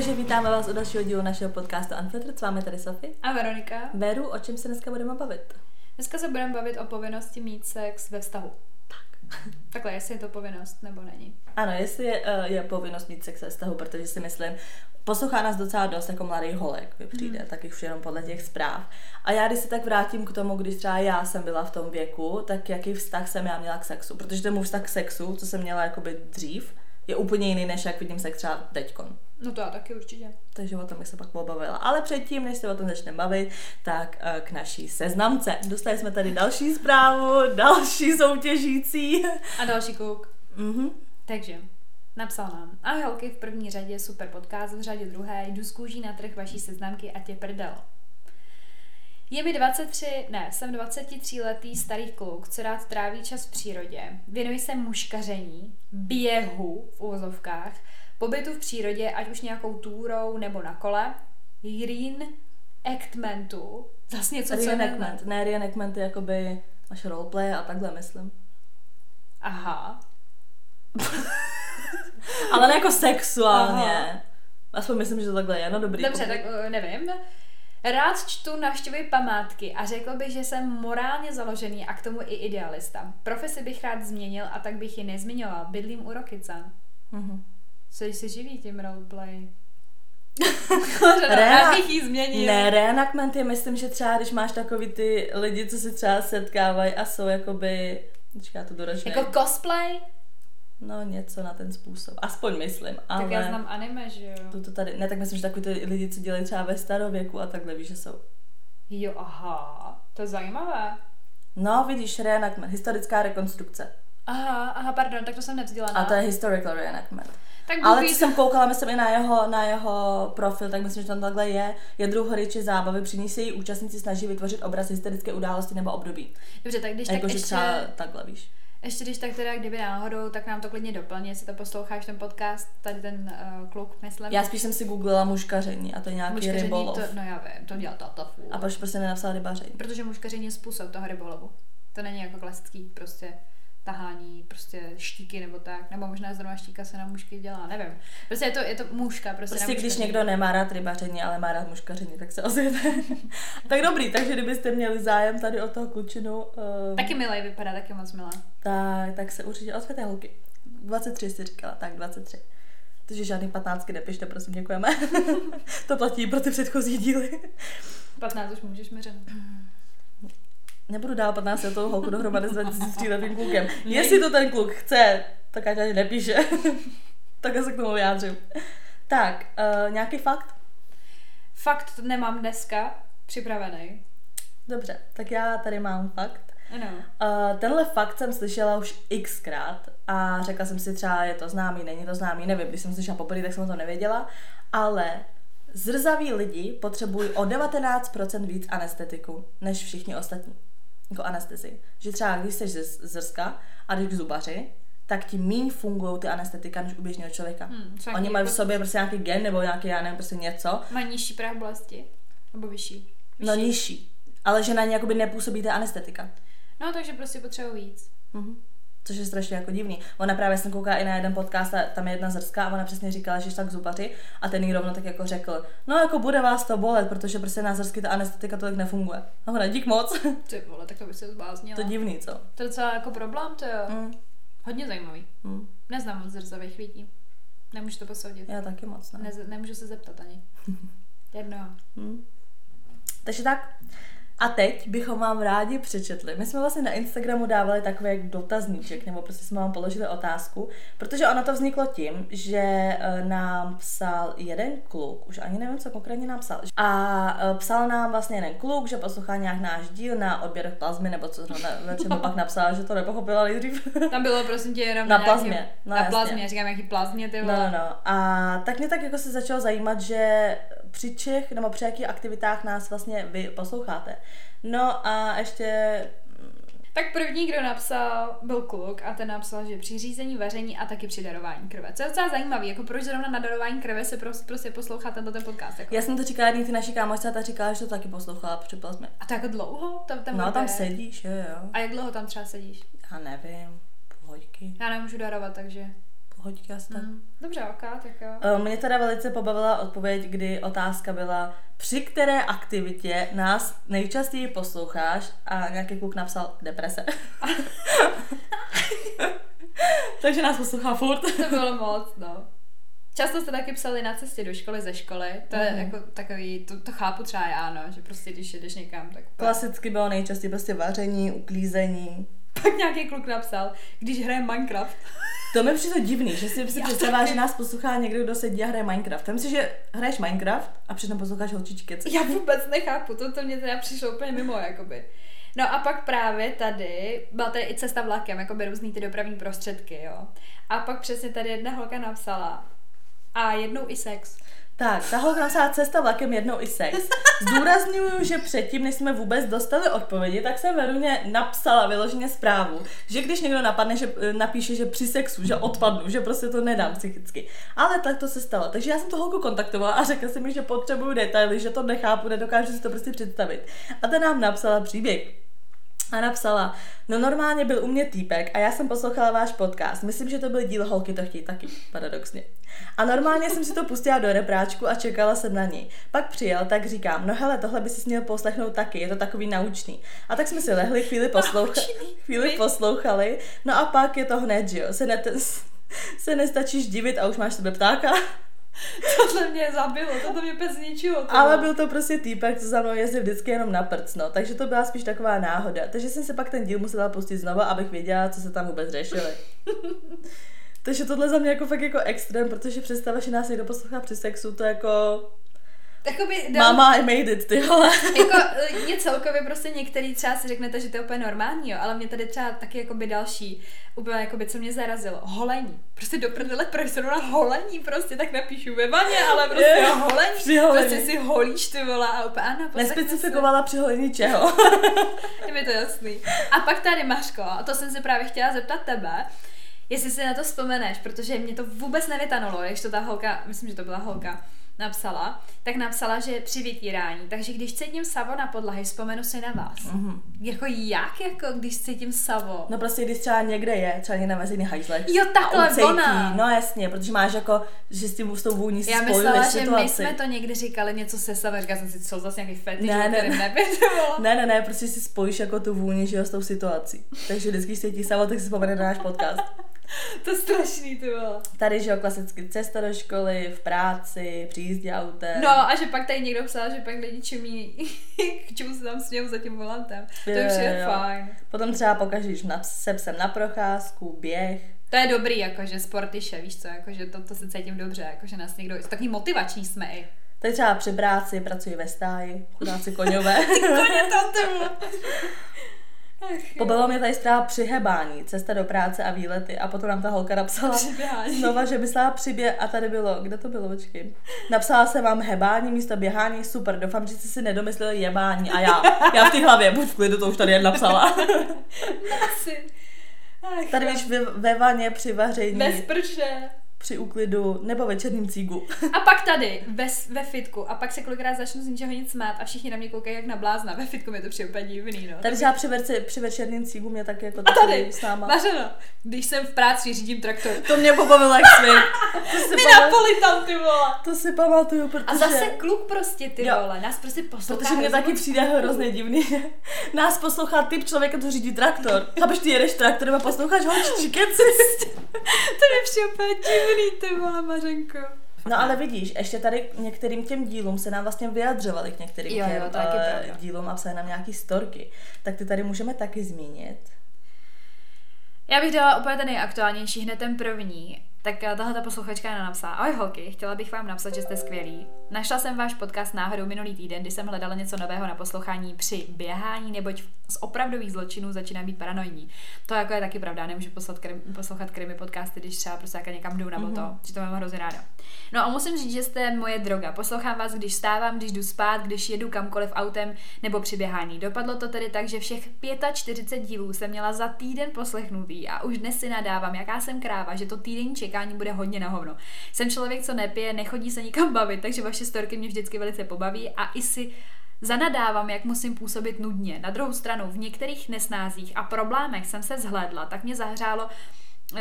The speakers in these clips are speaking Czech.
takže vítáme vás u dalšího dílu našeho podcastu Unfiltered. S vámi tady Sofie. A Veronika. Veru, o čem se dneska budeme bavit? Dneska se budeme bavit o povinnosti mít sex ve vztahu. Tak. Takhle, jestli je to povinnost nebo není. Ano, jestli je, uh, je povinnost mít sex ve vztahu, protože si myslím, poslouchá nás docela dost jako mladý holek, mi přijde, hmm. tak už jenom podle těch zpráv. A já, když se tak vrátím k tomu, když třeba já jsem byla v tom věku, tak jaký vztah jsem já měla k sexu? Protože ten můj vztah k sexu, co jsem měla jakoby dřív, je úplně jiný, než jak vidím sex třeba teďkon. No to já taky určitě. Takže o tom bych se pak pobavila. Ale předtím, než se o tom začneme bavit, tak uh, k naší seznamce. Dostali jsme tady další zprávu, další soutěžící. A další kouk. Mhm. Takže, napsal nám. Ahoj holky, v první řadě super podcast, v řadě druhé jdu z kůží na trh vaší seznamky a tě prdel. Je mi 23, ne, jsem 23 letý starý kluk, co rád tráví čas v přírodě. Věnuji se muškaření, běhu v uvozovkách, pobytu v přírodě, ať už nějakou túrou nebo na kole, reenactmentu, zase něco, co Reenactment. Ne, reenactment je jakoby naše roleplay a takhle myslím. Aha. Ale ne jako sexuálně. Aha. Aspoň myslím, že to takhle je. No dobrý. Dobře, pokrač- tak eh, nevím. Rád čtu navštěvuji památky a řekl bych, že jsem morálně založený a k tomu i idealista. Profesi bych rád změnil a tak bych ji nezmiňoval. Bydlím u Rokycan. Mhm. Co když se živí tím roleplay? Bych změnil. Ne, reenactment je, myslím, že třeba, když máš takový ty lidi, co se třeba setkávají a jsou jakoby, já to doražím. Jako cosplay? No něco na ten způsob. Aspoň myslím, ale... Tak já znám anime, že jo? To, to tady, ne, tak myslím, že takový ty lidi, co dělají třeba ve starověku a takhle, víš, že jsou. Jo, aha, to je zajímavé. No, vidíš, reenactment, historická rekonstrukce. Aha, aha, pardon, tak to jsem nevzdělaná. A to je historical reenactment. Tak Ale co ví, jsem koukala, myslím i na jeho, na jeho profil, tak myslím, že tam takhle je. Je druh hry či zábavy, při ní se její účastníci snaží vytvořit obraz historické události nebo období. Dobře, tak když A tak ještě, třeba takhle, víš. ještě když tak teda, kdyby náhodou, tak nám to klidně doplň, jestli to posloucháš ten podcast, tady ten uh, kluk, myslím. Já spíš jsem si googlila muškaření a to je nějaký Muškaření, rybolov. to, no já vím, to dělá furt. A proč prostě nenapsala rybaření? Protože muškaření je způsob toho rybolovu. To není jako klasický prostě tahání prostě štíky nebo tak, nebo možná zrovna štíka se na mušky dělá, nevím. Prostě je to, je to muška, prostě, Prostě když někdo nemá rád rybaření, ale má rád muškaření, tak se ozvěte. tak dobrý, takže kdybyste měli zájem tady o toho klučinu, um, Taky milej vypadá, taky moc milá. tak, tak se určitě ozvěte holky. 23 jsi říkala, tak 23. Takže žádný 15 nepište, prosím, děkujeme. to platí pro ty předchozí díly. 15 už můžeš měřit. Nebudu dál 15 letou holku dohromady s 23 letým klukem. Jestli to ten kluk chce, tak ať ani nepíše. tak já se k tomu vyjádřím. Tak, uh, nějaký fakt? Fakt nemám dneska připravený. Dobře, tak já tady mám fakt. Ano. Uh, tenhle fakt jsem slyšela už xkrát a řekla jsem si třeba, je to známý, není to známý, nevím, když jsem slyšela poprvé, tak jsem to nevěděla, ale zrzaví lidi potřebují o 19% víc anestetiku než všichni ostatní. Jako anestezi. Že třeba když jsi z- zrska a jdeš k zubaři, tak ti míň fungují ty anestetika než u běžného člověka. Hmm, Oni mají v jako- sobě prostě nějaký gen nebo nějaký, já nevím, prostě něco, Má nižší práh bolesti? Nebo vyšší? no Vyšší? nižší. Ale že na ně jakoby nepůsobí ta anestetika. No, takže prostě potřebuji víc. Mhm. Což je strašně jako divný. Ona právě jsem koukala i na jeden podcast a tam je jedna zrská a ona přesně říkala, že šla k zubaři a ten jí rovno tak jako řekl, no jako bude vás to bolet, protože prostě na zrsky ta anestetika tolik nefunguje. A ona, dík moc. Ty vole, tak to by se zbláznila. to divný, co? To je docela jako problém, to jo. Mm. Hodně zajímavý. Mm. Neznám moc zrzavých lidí. Nemůžu to posoudit. Já taky moc, ne? Ne, nemůžu se zeptat ani. Jednoho. Mm. Takže tak. A teď bychom vám rádi přečetli. My jsme vlastně na Instagramu dávali takový jak dotazníček, nebo prostě jsme vám položili otázku, protože ono to vzniklo tím, že eh, nám psal jeden kluk, už ani nevím, co konkrétně nám psal. A eh, psal nám vlastně jeden kluk, že poslouchá nějak náš díl na odběrech plazmy, nebo co zrovna, na čem pak napsal, že to nepochopila nejdřív. Tam bylo prosím tě jenom Na nějakém- plazmě, no na jasně. plazmě, říkám jaký plazmě, ty No, vole. no, no. A tak mě tak jako se začalo zajímat, že při čech nebo při jakých aktivitách nás vlastně vy posloucháte. No a ještě Tak první, kdo napsal, byl kluk a ten napsal, že při řízení, vaření a taky při darování krve. Co je docela zajímavý, jako proč zrovna na darování krve se prostě, prostě poslouchá tento ten podcast. Jako. já jsem to říkala jedný ty naší kámošce a ta říkala, že to taky poslouchala plazmě. A to jako dlouho? Tam, tam No tam bude? sedíš, jo, jo. A jak dlouho tam třeba sedíš? Já nevím, půl hoďky, Já nemůžu darovat, takže hoďky asi tak. Mm. Dobře, ok, tak jo. Eh, Mě teda velice pobavila odpověď, kdy otázka byla, při které aktivitě nás nejčastěji posloucháš a nějaký kluk napsal deprese. Takže nás poslouchá furt. To bylo moc, no. Často jste taky psali na cestě do školy, ze školy. To je Mhm. jako takový, to, to chápu třeba já, no, že prostě když jedeš někam, tak Klasicky bylo nejčastěji prostě vaření, uklízení. Pak nějaký kluk napsal, když hraje Minecraft. To mi přijde divný, že si, si představila, že nás poslouchá někdo, kdo sedí a hraje Minecraft. Já myslím, že hraješ Minecraft a přitom posloucháš holčičky. Co? Já vůbec nechápu, to, to mě teda přišlo úplně mimo, jakoby. No a pak právě tady, byla tady i cesta vlakem, jakoby různý ty dopravní prostředky, jo. A pak přesně tady jedna holka napsala, a jednou i sex. Tak, ta holka napsala cesta vlakem jednou i sex. Zdůrazňuju, že předtím, než jsme vůbec dostali odpovědi, tak jsem Veruně napsala vyloženě zprávu, že když někdo napadne, že eh, napíše, že při sexu, že odpadnu, že prostě to nedám psychicky. Ale tak to se stalo. Takže já jsem tu holku kontaktovala a řekla jsem mi, že potřebuju detaily, že to nechápu, nedokážu si to prostě představit. A ta nám napsala příběh. A napsala, no normálně byl u mě týpek a já jsem poslouchala váš podcast. Myslím, že to byl díl Holky to chtějí taky, paradoxně. A normálně jsem si to pustila do repráčku a čekala jsem na něj. Pak přijel, tak říkám, no hele, tohle by si měl poslechnout taky, je to takový naučný. A tak jsme si lehli, chvíli, posloucha- Naučný. chvíli poslouchali, no a pak je to hned, že jo, se, ne- se nestačíš divit a už máš sebe ptáka. Tohle mě zabilo, tohle mě bez ničeho. to Ale byl to prostě týpek, co za mnou jezdil vždycky jenom na prc, no. Takže to byla spíš taková náhoda. Takže jsem si pak ten díl musela pustit znova, abych věděla, co se tam vůbec řešili. Takže tohle za mě jako fakt jako extrém, protože představa, že nás někdo poslouchá při sexu, to jako... Jakoby, dal- Mama, I made it, ty vole. jako eh, je celkově prostě některý třeba si řeknete, že to je úplně normální, jo, ale mě tady třeba taky jakoby další, úplně jakoby, co mě zarazilo, holení. Prostě do prdele, proč se na holení, prostě tak napíšu ve vaně, ale prostě Je, holení, při holení. prostě si holíš ty vole a úplně, ano. Nespecifikovala při holení čeho. Je mi to jasný. A pak tady Mařko, a to jsem se právě chtěla zeptat tebe, jestli si na to vzpomeneš, protože mě to vůbec nevytanulo, když to ta holka, myslím, že to byla holka, napsala, tak napsala, že při vytírání, takže když cítím savo na podlahy, vzpomenu si na vás. Mhm. Jako jak, jako když cítím savo? No prostě, když třeba někde je, třeba někde na veřejný hajzlech. Jo, takhle, ucejtí, ona. No jasně, protože máš jako, že s tím s tou vůní Já myslela, že situaci. my jsme to někdy říkali něco se savem, říkala jsem si, co zase nějaký fetiš, Ne, ne, ne, ne. Ne, ne, prostě si spojíš jako tu vůni, že jo, s tou situací. Takže vždycky, když se ti samo, tak si vzpomene na náš podcast. To je strašný, ty vole. Tady, že jo, klasicky cesta do školy, v práci, při jízdě autem. No a že pak tady někdo psal, že pak lidi čumí, k čemu se tam smějou za tím volantem. To Jo, už je jo. fajn. Potom třeba pokažíš na, se psem na procházku, běh. To je dobrý, jakože sportiše, víš co, jakože to, to se cítím dobře, jakože nás někdo, takový motivační jsme i. Tady třeba při práci pracuji ve stáji, chudáci koňové. Koně tam Pobavilo mě tady strává přihebání, cesta do práce a výlety. A potom nám ta holka napsala Přiběhání. znova, že myslela přibě a tady bylo, kde to bylo, počkej. Napsala jsem vám hebání místo běhání, super, doufám, že jste si nedomysleli jebání. A já, já v té hlavě, buď v klidu, to už tady jen napsala. Asi. Ach, Tady víš, ve, ve vaně při vaření, Bez prče. Při úklidu nebo večerním cígu. A pak tady, ve, ve fitku, a pak se kolikrát začnu z ničeho nic smát a všichni na mě koukají jak na blázna. Ve fitku mi to přijde úplně divný, no. Tady třeba při, verci, při večerním cígu mě taky jako A tady, s náma. Mařeno, když jsem v práci, řídím traktor. To mě pobavilo jak si, My Napolitan, ty vole. to si pamatuju, protože... A zase kluk prostě, ty Jo. vole, nás prostě poslouchá. Protože mě taky přijde hrozně divný, nás poslouchá typ člověka, co řídí traktor. Chápeš, ty jedeš traktorem a posloucháš holčičky. To mi přijde úplně divný, ty vole, Mařenko. No ale vidíš, ještě tady některým těm dílům se nám vlastně vyjadřovali k některým Jo, jo, těm taky eh, dílům a psali nám nějaký storky. Tak ty tady můžeme taky zmínit. Já bych dala úplně ten nejaktuálnější, hned ten první. Tak eh, tahle ta posluchačka nám napsala. Ahoj holky, chtěla bych vám napsat, že jste skvělí. Našla jsem váš podcast náhodou minulý týden, kdy jsem hledala něco nového na poslouchání při běhání, neboť z opravdových zločinů začínám být paranoidní. To jako je taky pravda, nemůžu poslat krim, poslouchat krimi podcasty, když třeba prostě jako někam jdu nebo to, Mhm. že to mám hrozně ráda. No a musím říct, že jste moje droga. Poslouchám vás, když stávám, když jdu spát, když jedu kamkoliv autem nebo při běhání. Dopadlo to tedy tak, že všech 45 dílů jsem měla za týden poslechnutý a už dnes si nadávám, jaká jsem kráva, že to týdenní čekání bude hodně na hovno. Jsem člověk, co nepije, nechodí se nikam bavit, takže vaše storky mě vždycky velice pobaví a i si Zanadávám, jak musím působit nudně. Na druhou stranu, v některých nesnázích a problémech jsem se zhlédla, tak mě zahřálo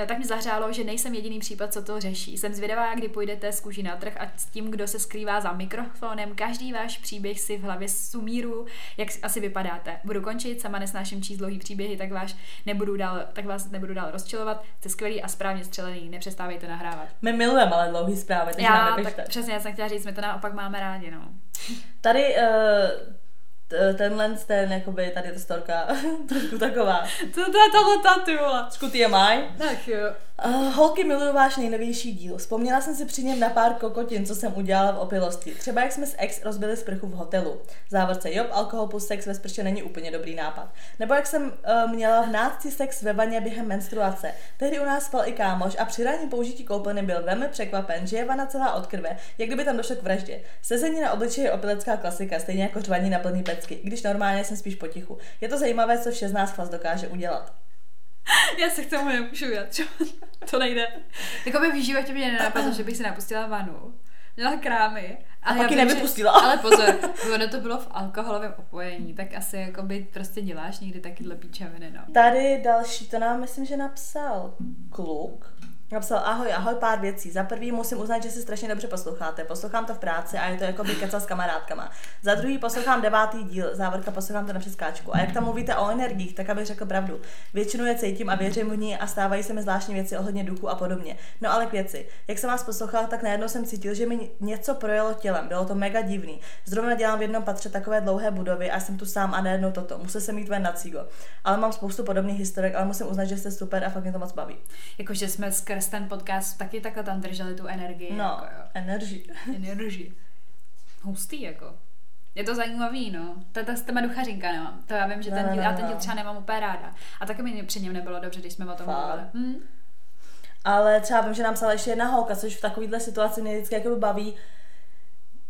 tak mě zahřálo, že nejsem jediný případ, co to řeší. Jsem zvědavá, kdy půjdete z kůží na trh a s tím, kdo se skrývá za mikrofonem. Každý váš příběh si v hlavě sumíru, jak asi vypadáte. Budu končit, sama nesnáším číst dlouhý příběhy, tak, váš nebudu dál, tak vás nebudu dál rozčilovat. Jste skvělý a správně střelený, nepřestávejte nahrávat. My milujeme ale dlouhý zprávy, takže Já, tak přesně, já jsem chtěla říct, my to naopak máme rádi, no. Tady uh, tenhle ten, jakoby, tady ta storka, trošku taková. To, to je tohle ta, ty vole. Trošku TMI. Tak jo. Uh, holky miluju váš nejnovější díl. Vzpomněla jsem si při něm na pár kokotin, co jsem udělala v opilosti. Třeba jak jsme s ex rozbili sprchu v hotelu. Závorce job, alkohol plus sex ve sprše není úplně dobrý nápad. Nebo jak jsem uh, měla v nácti sex ve vaně během menstruace. Tehdy u nás spal i kámoš a při ranním použití koupelny byl velmi překvapen, že je vana celá od krve, jak kdyby tam došlo k vraždě. Sezení na obličeji je opilecká klasika, stejně jako řvaní na plný pecky, když normálně jsem spíš potichu. Je to zajímavé, co vše z nás dokáže udělat. Já se k tomu nemůžu vyjadřovat. To nejde. Jakoby v životě mě nenapadlo, že bych si napustila vanu. Měla krámy. A já pak ji nevypustila. Že, ale pozor, ono to bylo v alkoholovém opojení, tak asi jakoby prostě děláš někdy takyhle píčaviny, no. Tady další, to nám myslím, že napsal kluk. Napsal, ahoj, ahoj, pár věcí. Za prvý musím uznat, že si strašně dobře posloucháte. Poslouchám to v práci a je to jako by kecal s kamarádkama. Za druhý poslouchám devátý díl, závorka poslouchám to na přeskáčku. A jak tam mluvíte o energiích, tak abych řekl pravdu. Většinu je cítím a věřím v ní a stávají se mi zvláštní věci ohledně duchu a podobně. No ale k věci. Jak jsem vás poslouchal, tak najednou jsem cítil, že mi něco projelo tělem. Bylo to mega divný. Zrovna dělám v jednom patře takové dlouhé budovy a jsem tu sám a najednou toto. Musel jsem mít ven na cígo. Ale mám spoustu podobných historek, ale musím uznat, že jste super a fakt mě to moc baví. Jakože jsme skrz ten podcast taky takhle tam drželi tu energii. No, jako, jo. energii. Energii. Hustý, jako. Je to zajímavý, no. To je ta, ta duchařinka nemám. To já vím, že No, ten díl, no, já ten díl třeba nemám úplně ráda. A taky mi při něm nebylo dobře, když jsme o tom Fakt. mluvili. Hm? Ale třeba vím, že nám psala ještě jedna holka, což v takovéhle situaci mě vždycky jako baví,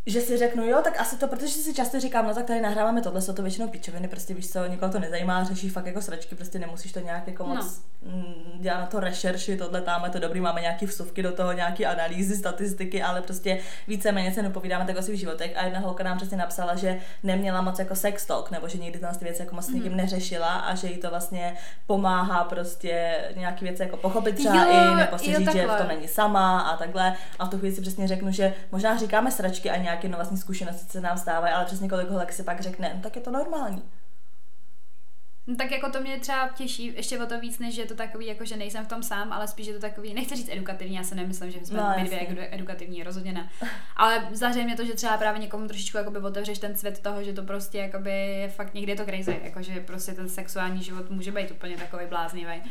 že si řeknu, jo, tak asi to, protože si často říkám, no tak tady nahráváme tohle, jsou to většinou píčoviny, prostě víš co, nikoho to nezajímá, řeší fakt jako sračky, prostě nemusíš to nějak jako moc no. dělat na to rešerši, tohle tam je to dobrý, máme nějaký vsuvky do toho, nějaký analýzy, statistiky, ale prostě víceméně se nepovídáme tak o svých životech. A jedna holka nám přesně napsala, že neměla moc jako sex talk, nebo že nikdy tyhle ty věci jako moc s nikým neřešila a že jí to vlastně pomáhá prostě nějaký věci jako pochopit třeba Jo, i, nebo si jo, říct, že v takhle. tom není sama a takhle. A v tu chvíli si přesně řeknu, že možná říkáme sračky a nějaké no vlastní zkušenosti se nám stávají, ale přesně kolik holek si pak řekne, no, tak je to normální. No, tak jako to mě třeba těší ještě o to víc, než že je to takový, jako že nejsem v tom sám, ale spíš je to takový, nechci říct edukativní, já se nemyslím, že jsme No, my dvě edu- edukativní, rozhodně ne. Ale zahřeje mě to, že třeba právě někomu trošičku jakoby otevřeš ten svět toho, že to prostě jakoby je fakt někdy je to crazy, jakože prostě ten sexuální život může být úplně takový bláznivý.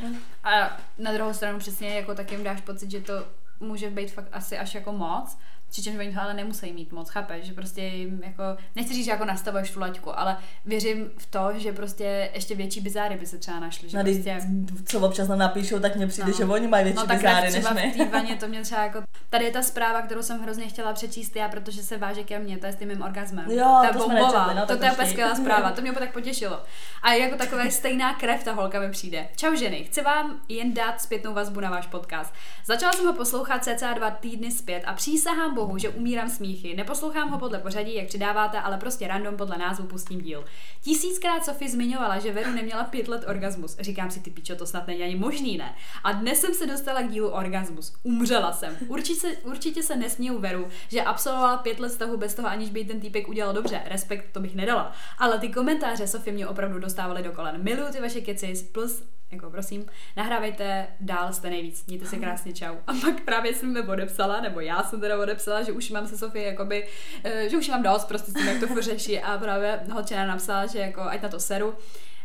A na druhou stranu přesně jako tak jim dáš pocit, že to může být fakt asi až jako moc, přičemž oni to ale nemusí mít moc, chápeš, že prostě jim jako, nechci říct, že jako nastavuješ tu laťku, ale věřím v to, že prostě ještě větší bizáry by se třeba našly, že No, prostě... co občas nám napíšou, tak mně přijde, No. že oni mají větší No tak bizáry než my. v té vaně to mě třeba jako... Tady je ta zpráva, kterou jsem hrozně chtěla přečíst já, protože se váže ke mně, to je s tím mým orgasmem. Jo, to je to jsme bombová, nečetli, no, to, to je úplně skvělá zpráva, to mě tak potěšilo. A jako takové stejná krev ta holka mi přijde. Čau ženy, chci vám jen dát zpětnou vazbu na váš podcast. Začala jsem ho poslouchat cca dva týdny zpět a přísahám bohu, že umírám smíchy. Neposlouchám ho podle pořadí, jak přidáváte, ale prostě random podle názvu pustím díl. Tisíckrát Sofie zmiňovala, že Veru neměla pět let orgasmus. Říkám si, ty pičo, to snad není ani možný, ne? A dnes jsem se dostala k dílu orgasmus. Umřela jsem. Určitě, určitě se nesměju Veru, že absolvovala pět let vztahu bez toho, aniž by ten týpek udělal dobře. Respekt to bych nedala. Ale ty komentáře Sofie mě opravdu dostávaly do kolen. Miluju ty vaše keci, plus jako prosím, nahrávejte dál, jste nejvíc, mějte se krásně, čau. A pak právě jsem mi odepsala, nebo já jsem teda odepsala, že už mám se Sofie jakoby, eh, že už mám dost prostě s tím, jak to furt řeší a právě holčina napsala, že jako ať na to seru,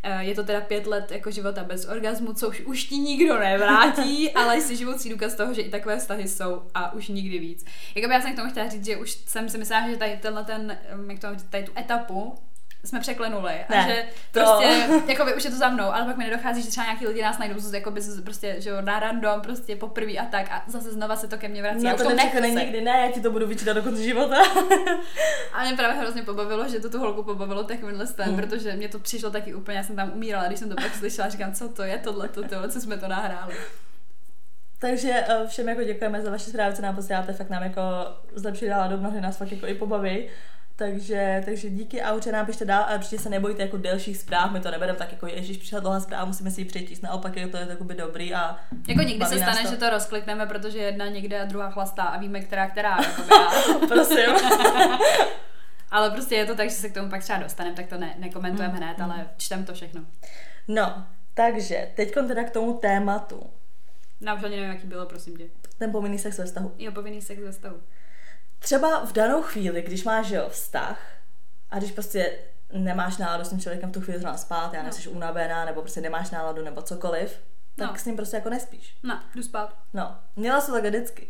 Eh, je to teda pět let jako života bez orgasmu, což už ti nikdo nevrátí, ale jsi živoucí důkaz toho, že i takové vztahy jsou a už nikdy víc. Jakoby já jsem k tomu chtěla říct, že už jsem si myslela, že tady tenhle ten, em, jak to mám říct, tady tu etapu jsme překlenuli a Ne, že to- prostě, jakoby už je to za mnou, ale pak mi nedochází, že třeba nějaký lidi nás najdou z- jakoby prostě, že jo, na random, prostě poprvé a tak a zase znova se to ke mně vrací. Už to to nechci. nečekne nikdy, ne, já ti to budu vyčítat do konce života. A mě právě hrozně pobavilo, že to tu holku pobavilo takovýmhle ten, Mm. protože mě to přišlo taky úplně, já jsem tam umírala, když jsem to pak slyšela, říkám, co to je tohle, to, to, co jsme to nahráli. Takže eh, všem jako děkujeme za vaše zprávy, co nám posíláte, fakt nám jako zlepší náladu, mnohdy nás fakt jako i pobaví. Takže, takže díky a určitě nám pište dál a určitě se nebojte jako delších zpráv, my to nebereme tak jako ježiš přišla dlouhá zpráva, musíme si ji přečíst, naopak je to je jakoby dobrý a Jako někdy baví se stane, to. že to rozklikneme, protože jedna někde a druhá chlastá a víme, která která. Jakoby, Prosím. ale prostě je to tak, že se k tomu pak třeba dostaneme, tak to ne, nekomentujeme Mm, hned, ale čtem to všechno. No, takže teď teda k tomu tématu. Já už ani nevím, jaký bylo, prosím tě. Ten povinný sex ve vztahu. Jo, povinný sex ve stavu. Třeba v danou chvíli, když máš jo, vztah a když prostě nemáš náladu s tím člověkem v tu chvíli zrovna spát, já No. nejsi unavená, nebo prostě nemáš náladu, nebo cokoliv, tak No. s ním prostě jako nespíš. No, jdu spát. No, měla jsem to tak vždycky.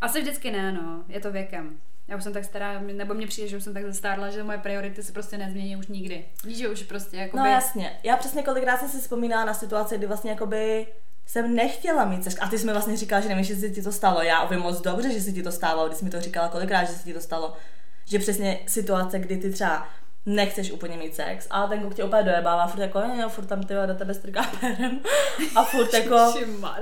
Asi vždycky ne, no. Je to věkem. Já už jsem tak stará, nebo mně přijde, že už jsem tak zastárla, že moje priority se prostě nezmění už nikdy. Víš, že už prostě jako No jasně. Já přesně kolikrát jsem si vzpomínala na situaci, kdy vlastně jakoby jsem nechtěla mít sex. A ty jsi mi vlastně říkala, že nevíš, že se ti to stalo. Já vím moc dobře, že se ti to stalo, když jsi mi to říkala kolikrát, že se ti to stalo. Že přesně situace, kdy ty třeba nechceš úplně mít sex, ale ten kluk tě úplně dojebává, furt jako, ne, furt tam ty do tebe strká perem a furt jako,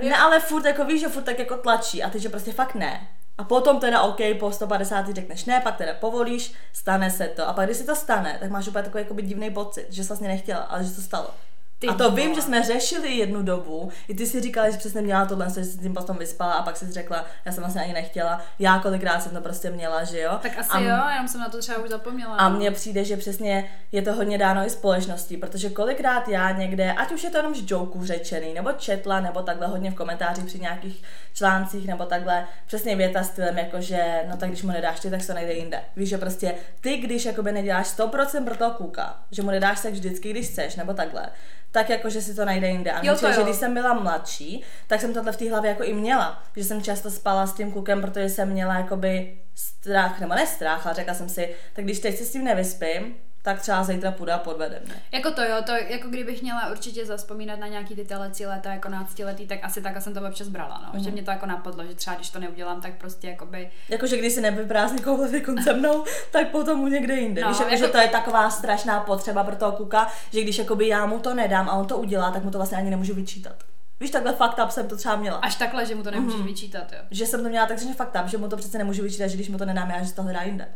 ne, ale furt jako víš, že furt tak jako tlačí a ty, že prostě fakt ne. A potom teda OK, po 150 řekneš ne, pak teda povolíš, stane se to. A pak když se to stane, tak máš úplně takový jakoby divný pocit, že jsi vlastně nechtěla, ale že se to stalo. Ty a to vím, že jsme řešili jednu dobu. I ty si říkala, že přesně měla tohle, že jsi tím potom vyspala a pak jsi řekla, já jsem vlastně ani nechtěla. Já kolikrát jsem to prostě měla, že jo. Tak asi a, jo, jenom jsem na to třeba už zapomněla. a no. mně přijde, že přesně je to hodně dáno i společností, protože kolikrát já někde, ať už je to jenom z jokeů řečený, nebo četla, nebo takhle hodně v komentářích při nějakých článcích, nebo takhle přesně věta stylem, jako že no tak když mu nedáš ty, tak se to najde jinde. Víš, že prostě ty, když jakoby neděláš 100% pro toho kluka, že mu nedáš sex vždycky, když chceš, nebo takhle, tak jako, že si to najde jinde. A Jo, to že když jsem byla mladší, tak jsem tohle v té hlavě jako i měla, že jsem často spala s tím klukem, protože jsem měla jakoby strach, nebo ne strach, ale řekla jsem si, tak když teď se s tím nevyspím, tak třeba zítra půjde a podvede mě. Jako to jo, to jako kdybych měla určitě zaspomínat na nějaký ty telecí léta jako náctiletý, tak asi tak jsem to občas brala, no. Mhm. Že mě to jako napadlo, že třeba když to neudělám, tak prostě jakoby Jakože když si nevyprázdní koncem se mnou, tak potom mu někde jinde. No, Víš, jako, jako- že to je taková strašná potřeba pro toho kluka, že když jakoby já mu to nedám a on to udělá, tak mu to vlastně ani nemůžu vyčítat. Víš, takhle fakt up jsem to třeba měla. až takhle, že mu to nemůžeš Mhm. vyčítat, jo. Že jsem to měla tak, že fakt up, že mu to přece nemůžu vyčítat, že když mu to nedám já, že to hledá jinde.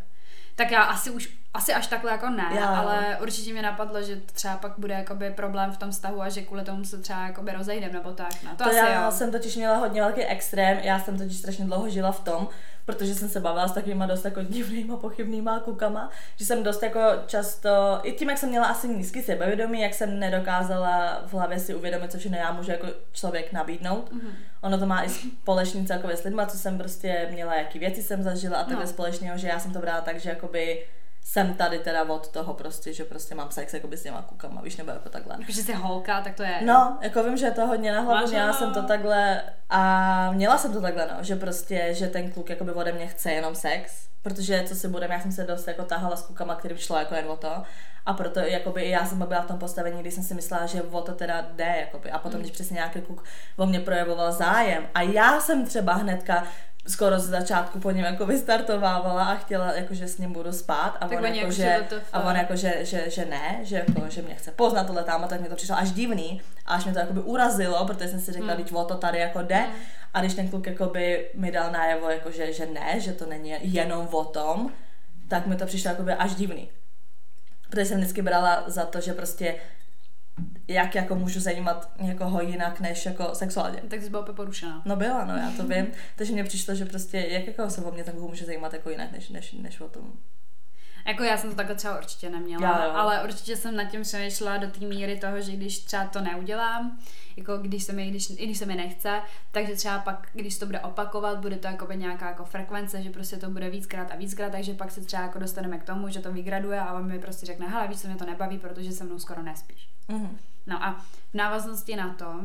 Tak já asi už, asi až takhle jako ne, Jo. ale určitě mě napadlo, že třeba pak bude jakoby problém v tom vztahu a že kvůli tomu se třeba jakoby rozejdem nebo tak, no. To, To asi já jo. jsem totiž měla hodně velký extrém, já jsem totiž strašně dlouho žila v tom, protože jsem se bavila s takovýma dost jako divnýma, pochybnýma klukama, že jsem dost jako často, i tím, jak jsem měla asi nízký sebevědomí, jak jsem nedokázala v hlavě si uvědomit, co všechno já můžu jako člověk nabídnout. Mhm. Ono to má i společný celkově s lidma, co jsem prostě měla, jaký věci jsem zažila a takhle No. společného, že já jsem to brala tak, že jakoby jsem tady teda od toho prostě, že prostě mám sex jakoby s těma klukama, víš, nebo jako takhle. Jako, že jsi holka, tak to je. No, jako vím, že je to hodně na hlavu, měla jsem to takhle a měla jsem to takhle, no, že prostě, že ten kluk jakoby ode mě chce jenom sex, protože co si budem, já jsem se dost jako tahala s klukama, kterým šlo jako jen o to a proto jakoby i já jsem byla v tom postavení, kdy jsem si myslela, že o to teda jde, jakoby. a potom, Mm. když přesně nějaký kluk o mě projevoval zájem a já jsem třeba hnedka skoro z začátku po něm jako vystartovávala a chtěla, jakože s ním budu spát a Tak on jako, jako, že, že a on jako, že, že, že ne, že, jako, že mě chce poznat tohle tam, a tak mě to přišlo až divný a až mě to jakoby urazilo, protože jsem si řekla, Mm. teď o to tady jako jde. Mm. A když ten kluk jakoby mi dal najevo, jako, že, že ne, že to není jenom o tom, tak mi to přišlo jakoby až divný. Protože jsem vždycky brala za to, že prostě jak jako můžu zajímat někoho jinak než jako sexuálně. Tak jsi byla úplně porušená. No byla, no já to vím. Takže mně přišlo, že prostě jak jako se o mě takovou může zajímat jako jinak než, než, než o tom. Jako já jsem to takhle třeba určitě neměla, Já jo. ale určitě jsem nad tím přemýšlela do té míry toho, že když třeba to neudělám, jako když se mi, když, i když se mi nechce, takže třeba pak, když to bude opakovat, bude to jako nějaká jako frekvence, že prostě to bude víckrát a víckrát, takže pak se třeba jako dostaneme k tomu, že to vygraduje a on mi prostě řekne, hele, víš, co mě to nebaví, protože se mnou skoro nespíš. Mhm. No a v návaznosti na to,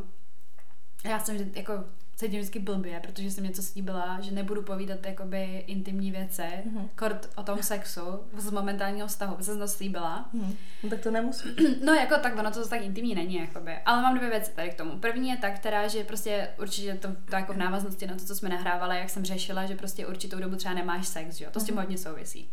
já jsem jako cítím vždycky blbě, protože jsem něco slíbila, že nebudu povídat jakoby intimní věci, Mhm. mm-hmm. kort o tom sexu z momentálního vztahu, jsem to slíbila. Mhm. No, tak to nemusí. No jako tak, ono to tak intimní není, jakoby. Ale mám dvě věci tady k tomu. První je ta, která, že prostě určitě to, to jako v návaznosti na to, co jsme nahrávali, jak jsem řešila, že prostě určitou dobu třeba nemáš sex, že jo? To s tím hodně souvisí.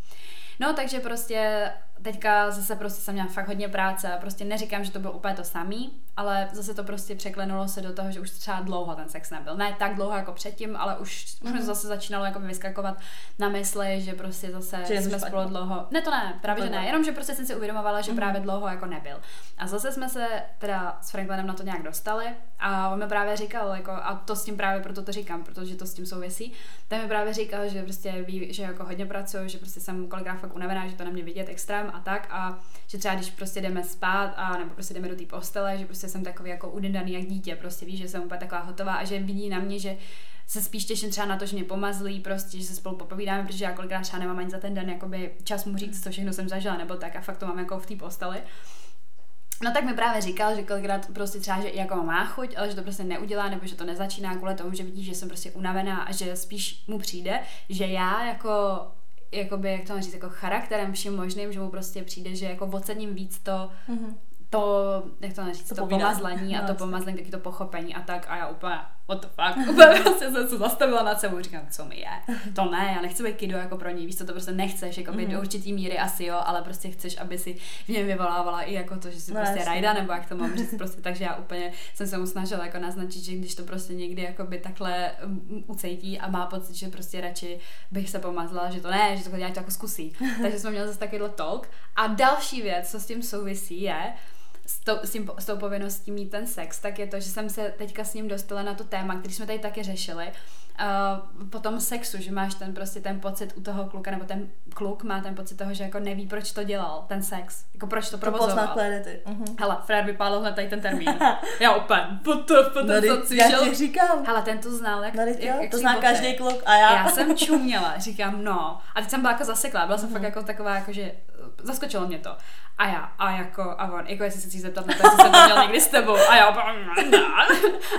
No, takže prostě teďka zase prostě jsem měla fakt hodně práce a prostě neříkám, že to bylo úplně to samý, ale zase to prostě překlenulo se do toho, že už třeba dlouho ten sex nebyl. Ne tak dlouho jako předtím, ale už, mm-hmm. už to zase začínalo jako vyskakovat na mysli, že prostě zase Že jsme spolu dlouho. Ne, to ne, právě že ne, jenom že prostě jsem si uvědomovala, že Mhm. právě dlouho jako nebyl. A zase jsme se teda s Franklinem na to nějak dostali a on mi právě říkal, jako, a to s tím právě proto to říkám, protože to s tím souvisí, ten mi právě říkal, že prostě ví, že jako hodně pracuju, že prostě jsem kolikrát fakt unavená, že to na mě vidět extrém a tak a že třeba když prostě jdeme spát a nebo prostě jdeme do té postele, že prostě jsem takový jako udendaný jak dítě, prostě víš, že jsem úplně taková hotová a že vidí na mě, že se spíš těším třeba na to, že mě pomazlí, prostě, že se spolu popovídáme, protože já kolikrát třeba nemám ani za ten den jakoby čas mu říct, co všechno jsem zažila, nebo tak a fakt to mám jako v té posteli. No tak mi právě říkal, že kolikrát prostě třeba, že jako má chuť, ale že to prostě neudělá, nebo že to nezačíná kvůli tomu, že vidí, že jsem prostě unavená a že spíš mu přijde, že já jako jakoby, jak to mám říct, jako charakterem vším možným, že mu prostě přijde, že jako ocením víc to, Mhm. to, jak to říct, To to, to pomazlení a No, to jasně. pomazlení, taky to pochopení a tak a já úplně, what the fuck, úplně prostě jsem se zastavila nad sebou, říkám, co mi je, to ne, já nechci být kido jako pro něj, víš co, to prostě nechceš, jako by Mhm. do určitý míry asi jo, ale prostě chceš, aby si v něm vyvolávala i jako to, že si No, prostě jasně. rajda, nebo jak to mám říct, prostě, takže já úplně jsem se mu snažila jako naznačit, že když to prostě někdy jako by takhle um, ucejtí a má pocit, že prostě radši bych se pomazla, že to ne, že to to jako zkusí. Takže jsme měli zase takovýhle talk. A další věc, co s tím souvisí, je, s, to, s, tím, s tou povinností mít ten sex, tak je to, že jsem se teďka s ním dostala na to téma, který jsme tady taky řešili, uh, po tom sexu, že máš ten prostě ten pocit u toho kluka, nebo ten kluk má ten pocit toho, že jako neví, proč to dělal, ten sex, jako proč to To pozná provozoval. Clarity. Mhm. Hele, Fred vypálil hned tady ten termín. Já úplně, what No, ten teď co já cvičil. ti říkám. Hele, ten to znal, jak, No, jak, jak to zná každý kluk a já. Já jsem čuměla, říkám, no. A teď jsem byla jako zaseklá, byla jsem Mhm. fakt jako taková, jako že zaskočilo mě to. A já, a jako, a on, jako jestli se chci zeptat na to, jestli jsem to měl někdy s tebou. A já ne.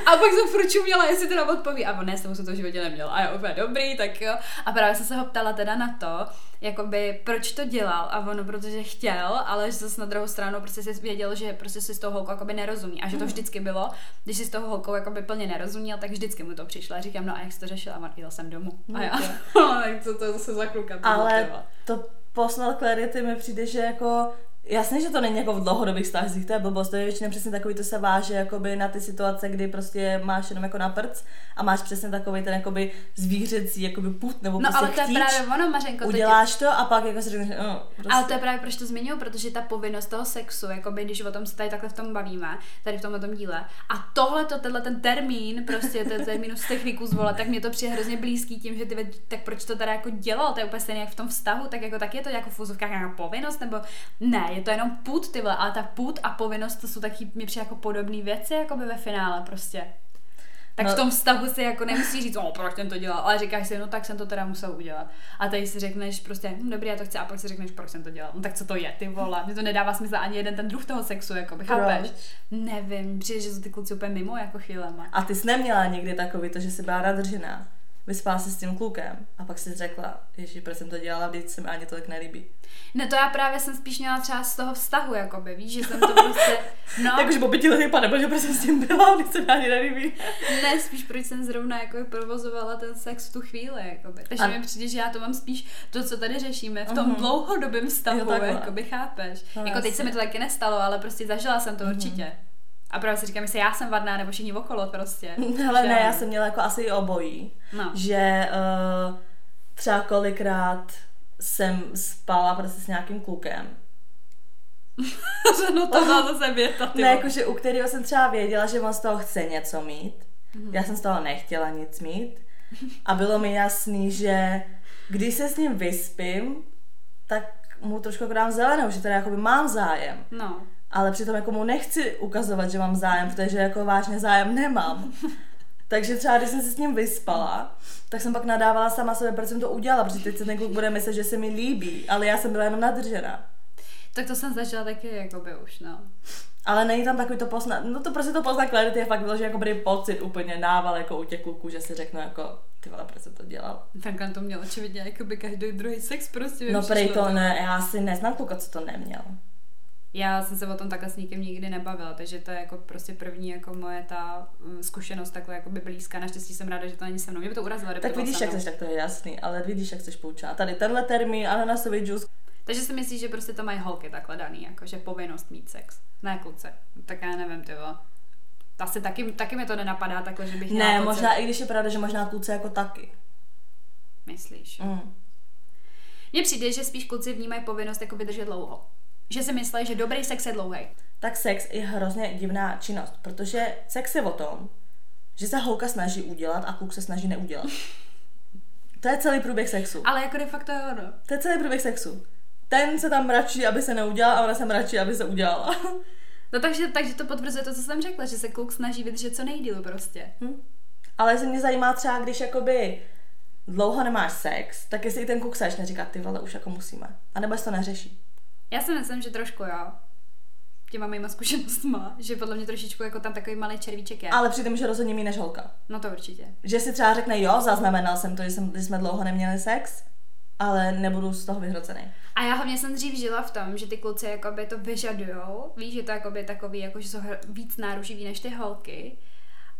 A pak jsem furt čuměla, jestli teda odpoví. A on, ne, s tebou jsem to v životě neměl. A já úplně, dobrý, tak jo. A právě jsem se ho ptala teda na to, jakoby, proč to dělal. A ono, protože chtěl, ale že zase na druhou stranu prostě si věděl, že prostě si s tou holkou jakoby nerozumí. A že Mhm. to vždycky bylo, když si s tou holkou jakoby plně nerozuměl, tak vždycky mu to přišlo. A říkám, no a jak jsi to řešila? A on, jel jsem domů. A já, tak co to je zase za kluka? to Ale to poznal Clarity mi přijde, že jako Jasně, že to není jako v dlouhodobých vztazích, to je blbost, to je většinou přesně takový, to se váže jakoby na ty situace, kdy prostě máš jenom jako na prc a máš přesně takový ten jakoby zvířecí jakoby put nebo No prostě ale to je chtíč, právě ono, Mařenko. uděláš to a pak jako si řekneš, no, prostě. Ale to je právě proč to zmiňuji, protože ta povinnost toho sexu, jakoby, když o tom se tady takhle v tom bavíme, tady v tomhle tom díle, a tohle, to, tenhle ten termín, prostě ten termín z techniku zvolat, tak mě to přijde hrozně blízký tím, že ty, tak proč to teda jako dělal, to je úplně stejně jak v tom vztahu, tak jako tak je to jako v nějaká povinnost, nebo ne, je to jenom put, ty vole, ale ta put a povinnost to jsou taky, mi přijde jako podobné věci, jako by ve finále prostě. Tak No. v tom vztahu si jako nemusí říct, o, proč ten to dělal, ale říkáš si, no tak jsem to teda musel udělat. A tady si řekneš prostě, hm, dobrý, já to chci, a pak si řekneš, proč jsem to dělal. No tak co to je, ty vole, mě to nedává smysl ani jeden ten druh toho sexu, jako by, chápeš? Nevím, přijde, že jsou ty kluci úplně mimo jako chvílema. A ty jsi neměla někdy takový to, že jsi byla nadržená. Vyspala se s tím klukem a pak si řekla, ježi, proč jsem to dělala, vždyť se mi ani tolik nelíbí. Ne, to já právě jsem spíš měla třeba z toho vztahu, jakoby, víš, že jsem to prostě, no, Jakože po pěti letech, pane bože, proč jsem s tím byla, vždyť se mi ani nelíbí. ne, spíš proč jsem zrovna jako provozovala ten sex v tu chvíli, jakoby. Takže A- mi přijde, že já to mám spíš to, co tady řešíme, v tom Mhm. dlouhodobém vztahu, Jo, takhle. jakoby, chápeš. No, jako teď se mi to taky nestalo, ale prostě zažila jsem to Mhm. určitě. A právě si říkám, jestli já jsem vadná, nebo všichni okolo prostě. Ale Že ne, já jsem měla jako asi obojí. No. Že uh, třeba kolikrát jsem spala prostě s nějakým klukem. no to byla zase věta, Ne, jakože u kterého jsem třeba věděla, že on z toho chce něco mít. Mhm. Já jsem z toho nechtěla nic mít. A bylo mi jasný, že když se s ním vyspím, tak mu trošku jako dám zelenou, že teda jakoby mám zájem. No. Ale přitom jako mu nechci ukazovat, že mám zájem, protože jako vážně zájem nemám. Takže třeba když jsem se s ním vyspala, tak jsem pak nadávala sama sebe, proč jsem to udělala, protože teď se ten kluk bude myslet, že se mi líbí, ale já jsem byla jenom nadržená. Tak to jsem zažila taky, jakoby už, no. Ale není tam takový to pozna, no to prostě to pozná clarity je fakt bylo, že jako bude pocit úplně nával jako u těch kluků, že si řeknu jako, ty vole, proč jsem to dělal. Franklin to měl očividně jakoby každý druhý sex prostě. No prej to ne, já si neznám kluka, co to neměl. Já jsem se o tom takhle s nikým nikdy nebavila, takže to je jako prostě první jako moje ta mm, zkušenost takhle jako by blízká. Naštěstí jsem ráda, že to není se mnou. Mě by to urazilo, Tak vidíš, jak jsi, tak to je jasný, ale vidíš, jak jsi poučená. Tady tenhle termín, ananasový džus, Takže si myslíš, že prostě to mají holky takhle daný, jako že povinnost mít sex. Ne kluce. Tak já nevím, ty vole. Asi taky, taky mi to nenapadá takhle, že bych Ne, pocit- možná i když je pravda, že možná kluci jako taky. Myslíš? Mm. Mně přijde, že spíš kluci vnímají povinnost jako vydržet dlouho. Že si myslí, že dobrý sex je dlouhý. Tak sex je hrozně divná činnost, protože sex je o tom, že se holka snaží udělat a kluk se snaží neudělat. To je celý průběh sexu. Ale jako de facto jo, no. To je celý průběh sexu. Ten se tam mračí, aby se neudělal a ona se mračí, aby se udělala. No takže, takže to potvrzuje to, co jsem řekla, že se kluk snaží vydržet co nejdíl prostě. Hm? Ale se mě zajímá třeba, když jakoby dlouho nemáš sex, tak jestli i ten kluk se začne říkat, ty vole, už jako musíme. A nebo to neřeší. Já si myslím, že trošku jo. Těma mýma zkušenostma, že podle mě trošičku jako tam takový malý červíček je. Ale přijde že rozhodně méně než holka. No to určitě. Že si třeba řekne, jo, zaznamenal jsem to, že, jsem, že jsme dlouho neměli sex, ale nebudu z toho vyhrocený. A já hlavně jsem dřív žila v tom, že ty kluci jakoby to vyžadujou. Víš, že to jakoby takový, jako že jsou víc náruživý než ty holky.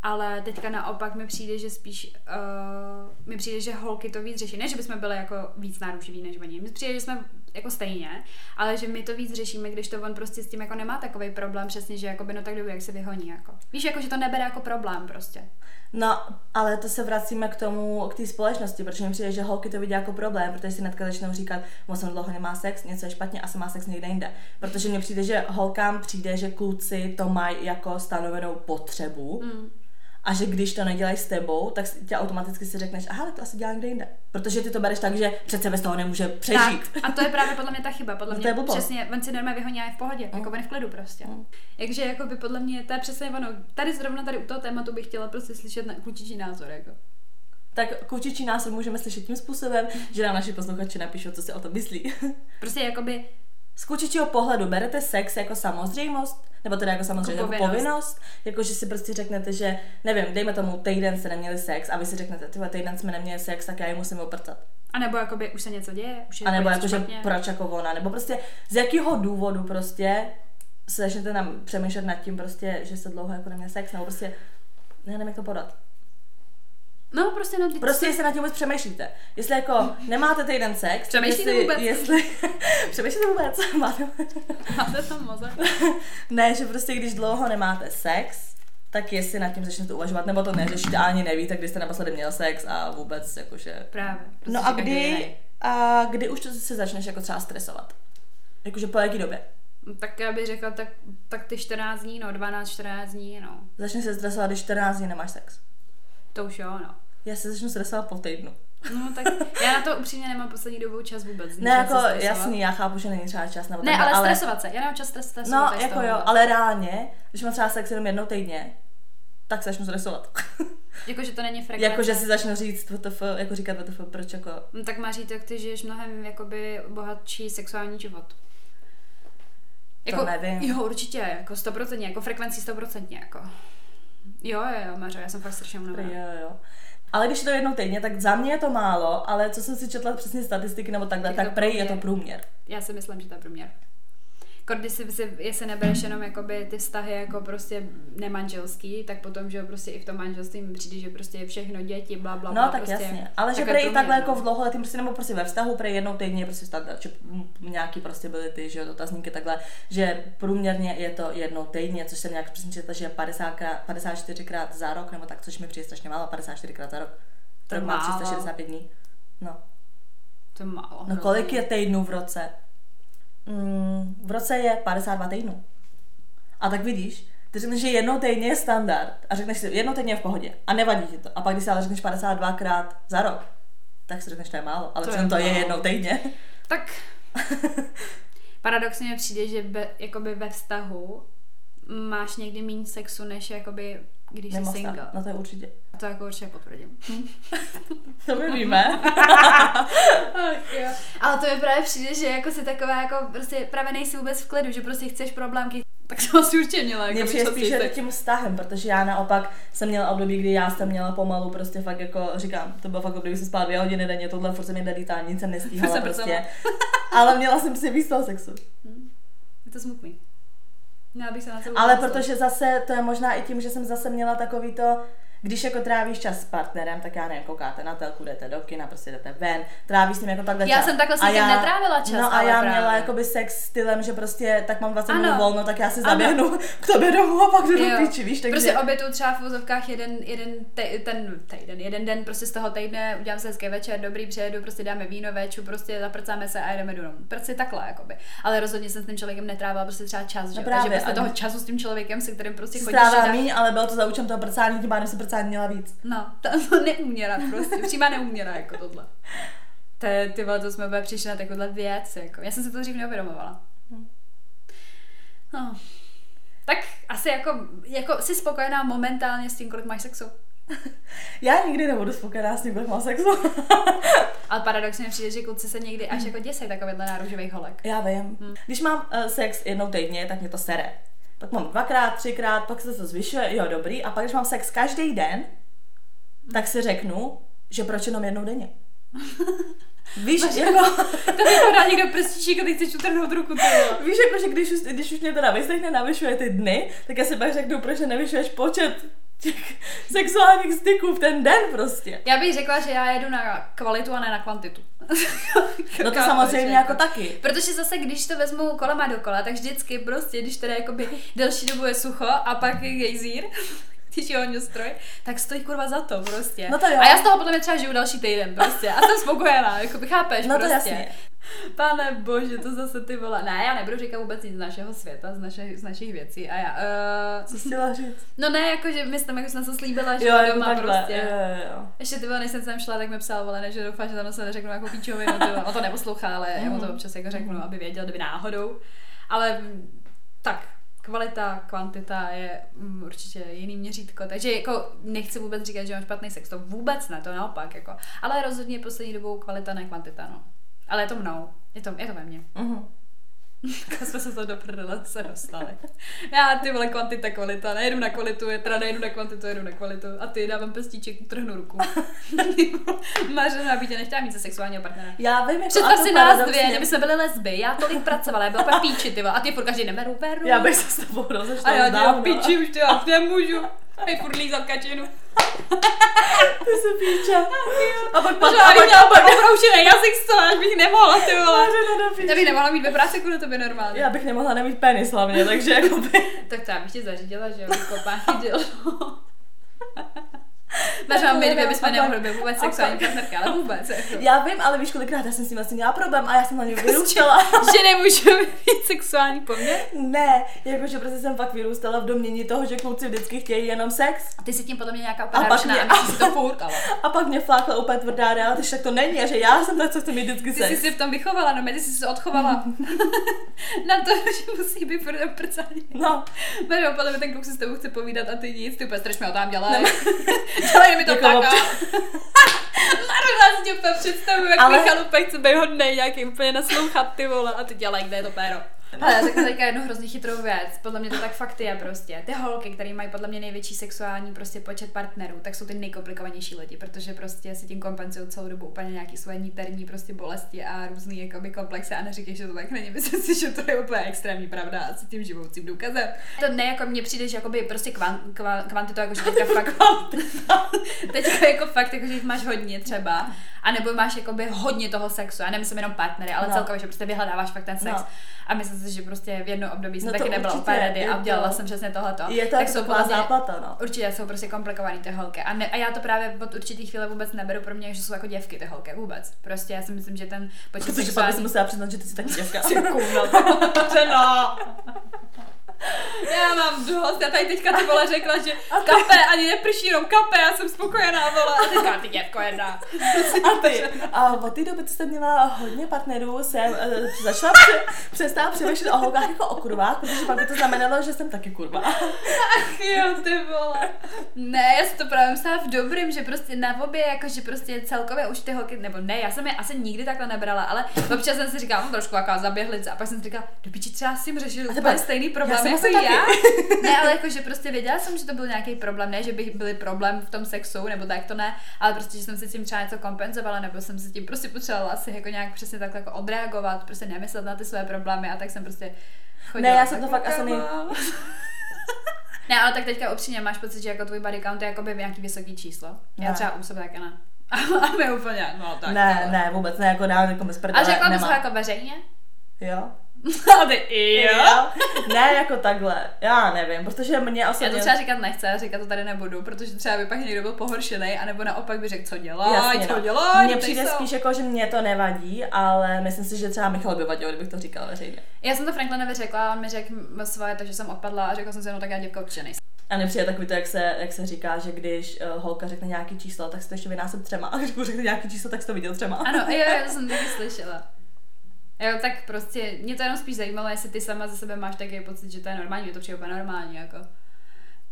Ale teďka naopak mi přijde, že spíš uh, mi přijde, že holky to víc řeší. Ne, že bychom byli jako víc náruživí než oni. Mi přijde, že jsme jako stejně, ale že my to víc řešíme, když to on prostě s tím jako nemá takový problém, přesně, že jakoby no tak dobrý, jak se vyhoní jako. Víš, jako že to nebere jako problém prostě. No, ale to se vracíme k tomu, k té společnosti, protože mi přijde, že holky to vidí jako problém, protože si netka začnou říkat, on jsem dlouho nemá sex, něco je špatně a se má sex někde jinde. Protože mně přijde, že holkám přijde, že kluci to mají jako stanovenou potřebu Mm. A že když to nedělají s tebou, tak tě automaticky si řekneš, aha, tak to asi dělá někde jinde. Protože ty to bereš tak, že přece bez toho nemůže přežít. Tak, a to je právě podle mě ta chyba. Podle To mě je blbost. přesně, on si normálně vyhoní a je v pohodě, jako on v klidu prostě. Mm. Takže jako by podle mě, to je přesně ono. Tady zrovna tady u toho tématu bych chtěla prostě slyšet na klučičí názor, jako. Tak kučičí názor můžeme slyšet tím způsobem, že nám naši posluchači napíšou, co si o tom myslí. Prostě jakoby, Z kučičího pohledu berete sex jako samozřejmost, nebo teda jako samozřejmě Jako jako povinnost. povinnost, jako že si prostě řeknete, že nevím, dejme tomu týden jste neměli sex a vy si řeknete, tyhle týden jsme neměli sex, tak já ji musím oprcat. a nebo jakoby už se něco děje, už je A nebo jako, že proč jako ona, nebo prostě z jakého důvodu prostě se začnete nám přemýšlet nad tím prostě, že jste dlouho jako neměli sex, nebo prostě nevím, jak to podat. No prostě no, ty Prostě jestli nad tím vůbec přemýšlíte. Jestli jako nemáte týden sex, Přemýšlíte jestli, vůbec? Jestli, přemýšlíte vůbec? Máte, máte tam mozek. ne, že prostě když dlouho nemáte sex, tak jestli nad tím začnete uvažovat, nebo to neřešíte a ani nevíte, kdy jste naposledy měl sex a vůbec jakože... Právě. Prostě No a kdy, a kdy už to se začneš jako třeba stresovat? Jakože po jaký době? No, Tak já bych řekla, tak, tak ty 14 dní, no 12-14 dní, no. Začneš se stresovat, když 14 dní nemáš sex. To už jo, no. Já se začnu stresovat po týdnu. No tak já na to upřímně nemám poslední dobou čas vůbec. Ne, jako jasný, já chápu, že není třeba čas nebo Ne, takhle, ale stresovat se. Já nemám čas stres- stresovat. No, z jako jo, ale reálně, když mám třeba sex jenom jednou týdně, tak se začnu stresovat. Jako, že to není frekvence. jako, že si začnu říct, WTF, jako říkat WTF, proč jako... No, tak má říct, jak ty žiješ mnohem jakoby bohatší sexuální život. Jako, nevím. Jo, určitě, jako stoprocentně, jako frekvencí stoprocentně, jako. Jo, jo, jo, Mařo, já jsem fakt strašně unavená. jo, jo. Ale když je to jednou týdně, tak za mě je to málo, ale co jsem si četla přesně statistiky nebo takhle, Je tak prej je to průměr. průměr. Já si myslím, že to je průměr. Když si, si, jestli nebereš jenom jakoby ty vztahy jako prostě nemanželský, tak potom, že jo, prostě i v tom manželství mi přijde, že prostě je všechno děti, bla, bla, No, bla, tak prostě, jasně. Ale že prej i takhle jako v dlouholetým prostě nebo prostě ve vztahu prej jednou týdně prostě standard, že nějaký prostě byly ty, že jo, dotazníky takhle, že průměrně je to jednou týdně, což jsem nějak přesně četla, že je 50 krát, 54 krát za rok, nebo tak, což mi přijde strašně málo, 54 krát za rok. To Rok má málo. 365 dní. No. To je málo. No kolik je týdnů v roce? Mm, v roce je 52 týdnů. A tak vidíš, ty řekneš, že jednou týdně je standard a řekneš si, jednou týdně je v pohodě a nevadí ti to. A pak když si ale řekneš 52 krát za rok, tak si řekneš, to je málo, ale To je to je málo. jednou týdně. Tak paradoxně mi přijde, že be, jakoby ve vztahu máš někdy méně sexu, než jakoby když jsi single. No to je určitě. A to jako určitě potvrdím. To my víme. Ale to mi právě přijde, že jako si taková jako prostě právě nejsi vůbec v klidu, že prostě chceš problémky, tak to asi určitě měla. Jako přijde častěji spíš sex. tím vztahem, protože já naopak jsem měla období, kdy já jsem měla pomalu prostě fakt jako, říkám, to bylo fakt období, kdy jsem spala dvě hodiny denně, tohle furt se mi delítá, nic jsem nestíhala Jsem prostě. Ale měla jsem si víc toho sexu. Je to smutný. Měla bych se na to Ale protože zase to je možná i tím, že jsem zase měla takový to, když jako trávíš čas s partnerem, tak já nevím, koukáte na telku, jdete do kina, prostě jdete ven, trávíš s ním jako takhle Já čas. jsem takhle s někým netrávila čas, No a já právě. měla jakoby sex stylem, že prostě tak mám 20 Ano. minut volno, tak já si Ano. zaběhnu k tobě domů a pak jdu do Jo. píči, víš, takže... Prostě obětu třeba v vozovkách jeden, jeden te, ten týden, jeden den prostě z toho týdne udělám se hezký večer, dobrý, přijedu, prostě dáme víno, veču, prostě zaprcáme se a jdeme domů. Prostě takhle, jakoby. Ale rozhodně jsem s tím člověkem netrávila prostě třeba čas, že? No právě, Takže prostě toho času s tím člověkem, se kterým prostě chodíš. Strávila míň, ale bylo to za účelem toho prcání, tím pádem se prcání měla víc. No, to neuměra prostě, přímá neuměra jako tohle. To, je- ty vole, to jsme úplně přišli na takovouhle věc, jako. Já jsem si to dřív neuvědomovala. Hm. No. Tak asi jako, jako jsi spokojená momentálně s tím, kolik máš sexu. Já nikdy nebudu spokojená s tím, kolik mám sexu. Ale paradoxně přijde, že kluci se někdy až jako děsej takovýhle náruživých holek. Já vím. Když mám uh, sex jednou týdně, tak mě to sere. Pak mám dvakrát, třikrát, pak se to zvyšuje, jo, dobrý. A pak, když mám sex každý den, tak si řeknu, že proč jenom jednou denně. Víš, jako, To mi podá někdo prstíček a teď chceš utrhnout ruku, ty vole. víš, jako, že když už, když už mě teda vyslechne, navyšuje ty dny, tak já si pak řeknu, proč nevyšuješ počet těch sexuálních styků v ten den prostě. Já bych řekla, že já jedu na kvalitu a ne na kvantitu. No to samozřejmě jako taky. Protože zase, když to vezmu kolama dokola, tak vždycky prostě, když teda jakoby delší dobu je sucho a pak je gejzír, když je ohňostroj, tak stojí kurva za to prostě. No to jo. A já z toho podle mě třeba žiju další týden prostě a jsem spokojená, jako by chápeš No to prostě. jasně. Pane bože, to zase ty vole. Ne, já nebudu říkat vůbec nic z našeho světa, z, naše, z našich věcí. A já, uh, Co jsi chtěla říct? no ne, jako, že my jsme, jako jsem se slíbila, že Jo, jako doma takhle. prostě. Jo, jo, jo. Ještě ty vole, než jsem sem šla, tak mi psal, vole, ne, že doufá, že tam se neřeknu jako píčovinu. On to neposlouchá, ale já mu to občas jako řeknu, aby věděl, kdyby náhodou. Ale mm, tak, kvalita, kvantita je mm, určitě jiný měřítko, takže jako nechci vůbec říkat, že mám špatný sex, to vůbec ne, to naopak, jako. Ale rozhodně poslední dobou kvalita, ne kvantita, no. Ale je to mnou, je to, je to ve mně. Mhm. Kam jsme se to do prdele se dostali. Já ty vole kvantita, kvalita, nejedu na kvalitu, je teda nejedu na kvantitu, jedu na kvalitu a ty dávám pestíček, utrhnu ruku. Mařená by tě nechtěla mít ze sexuálního partnera. Já vím, jako Představ a to si nás dvě, kdyby jsme byli lesby, já tolik pracovala, já byla úplně píči, ty vole, a ty furt každý neberu, beru. Já bych se s tebou rozešla a já dělám píči, už to já nemůžu. Hej, furt lízat kačinu. Ty se píče. A pak pak, Možná a pak, a pak, obroušený jazyk z toho, až bych nemohla, ty vole. Já bych nemohla mít ve práci kvůli tobě normálně. Já bych nemohla nemít penis hlavně, takže jako by... Tak to já bych ti zařídila, že jo, jako páchy Mařila, my dvě bychom A pak- nemohli být vůbec a sexuální pak- partnerka, ale vůbec. Jako. Já vím, ale víš, kolikrát já jsem s tím vlastně měla problém a já jsem na něj vyrůstala. že nemůžeme mít sexuální poměr. ne, jakože prostě jsem fakt vyrůstala v domění toho, že kluci vždycky chtějí jenom sex. A ty si tím podle mě nějaká A úplně pak narušená mě- a si to ale. A pak mě flákla úplně tvrdá realita, že tak to není a že já jsem ta, co chce mít vždycky Ty jsi sex. si v tom vychovala, no, ty jsi se odchovala na to, že musí být furt prcání. No, Mario, podle mě ten kluk si s tebou chce povídat a ty nic, ty úplně straš mi ho tam dělej. dělej mi to Jako tak. občas- si tě úplně představuju, jak Ale- Ale... Michal úplně chce být hodnej, nějaký úplně naslouchat ty vole a ty dělej, kde je to péro. Ale já řeknu teďka jednu hrozně chytrou věc. Podle mě to tak fakt je prostě. Ty holky, které mají podle mě největší sexuální prostě počet partnerů, tak jsou ty nejkomplikovanější lidi, protože prostě si tím kompenzují celou dobu úplně nějaký svoje niterní prostě bolesti a různý jakoby komplexy a neříkej, že to tak není. Myslím si, že to je úplně extrémní pravda a s tím živoucím důkazem. To ne jako mně přijde, že jakoby prostě kvan, kva, kvantitu, jako že teďka fakt teďka jako fakt, jako že jich máš hodně třeba, a nebo máš jakoby hodně toho sexu, a nemyslím jenom partnery, ale No. celkově, že prostě vyhledáváš fakt ten sex. No. A myslím si, že prostě v jednom období jsem No taky nebyla určitě, je a dělala jsem přesně tohleto. je to tak jako jsou taková podle záplata, no. Určitě jsou prostě komplikovaný ty holky. A, ne, a já to právě od určitých chvíle vůbec neberu pro mě, že jsou jako děvky ty holky. Vůbec. Prostě já si myslím, že ten počet Protože pak bych sexuálních- si musela přiznat, že ty jsi taky děvka. Kurva, no. Já mám dost, já tady teďka ty vole řekla, že kape, ani neprší, jenom kape, já jsem spokojená, vole. A teďka ty děvko jedna. A ty, a od té doby, co jsem měla hodně partnerů, jsem uh, začala pře- přestala přemýšlet o holkách jako o kurvách, protože pak by to znamenalo, že jsem taky kurva. Ach jo, ty vole. Ne, já si to právě myslela v dobrým, že prostě na obě, jako že prostě celkově už ty holky, nebo ne, já jsem je asi nikdy takhle nebrala, ale občas jsem si říkala, mám trošku jaká zaběhlice a pak jsem si říkala, do piči třeba tím řešil úplně stejný já problém jsem jako taky. já. Ne, ale jako, že prostě věděla jsem, že to byl nějaký problém, ne, že by byly problém v tom sexu, nebo tak to ne, ale prostě, že jsem si tím třeba něco kompenzovala, nebo jsem si tím prostě potřebovala asi jako nějak přesně takhle jako odreagovat, prostě nemyslet na ty své problémy a tak jsem prostě chodila Ne, já jsem tak to fakt asi nej-. Ne, ale tak teďka upřímně máš pocit, že jako tvůj body count je jakoby nějaký vysoký číslo. Já Ne. třeba u sebe taky ne. A my úplně, no tak. ne, ale- ne, vůbec ne, jako dám jako bez prdele, A řekla bys to jako veřejně? Jo. A ty jo. Ne, jako takhle, já nevím, protože mě Já osobně... to třeba říkat nechci, já říkat to tady nebudu, protože třeba by pak někdo byl pohoršený, anebo naopak by řekl, co dělá, Jasně, co no. dělá. Mně přijde spíš jako, že mě to nevadí, ale myslím si, že třeba Michal by vadil, kdybych to říkala veřejně. Já jsem to Franklinovi řekla, on mi řekl svoje, takže jsem odpadla a řekla jsem si, no tak já děvka určitě nejsem. A mně přijde takový to, jak se, jak se říká, že když uh, holka řekne nějaký číslo, tak si to ještě vynásob třema. A když mu řekne nějaký číslo, tak si to viděl třema. Ano, jo, to jsem taky slyšela. Jo, tak prostě, mě to jenom spíš zajímalo, jestli ty sama ze sebe máš takový pocit, že to je normální, mě to přijde úplně normální, jako.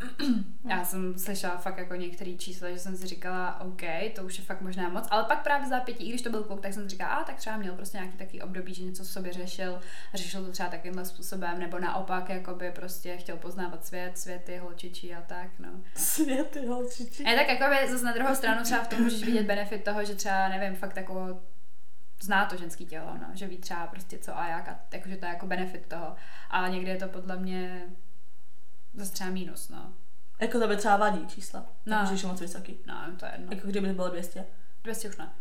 Já jsem slyšela fakt jako některé čísla, že jsem si říkala, OK, to už je fakt možná moc, ale pak právě v zápětí, i když to byl kluk, tak jsem si říkala, a tak třeba měl prostě nějaký takový období, že něco v sobě řešil, a řešil to třeba takovýmhle způsobem, nebo naopak, jakoby prostě chtěl poznávat svět, světy, holčičí a tak, no. Světy holčičí. Ne, tak jako zase na druhou stranu třeba v tom můžeš vidět benefit toho, že třeba, nevím, fakt jako zná to ženský tělo, no, že ví třeba prostě co a jak a jakože to je jako benefit toho. A někdy je to podle mě zase třeba mínus, no. Jako to by třeba vadí čísla. No. No. Že je moc vysoký. No, to je jedno. Jako kdyby bylo 200. 200 už ne.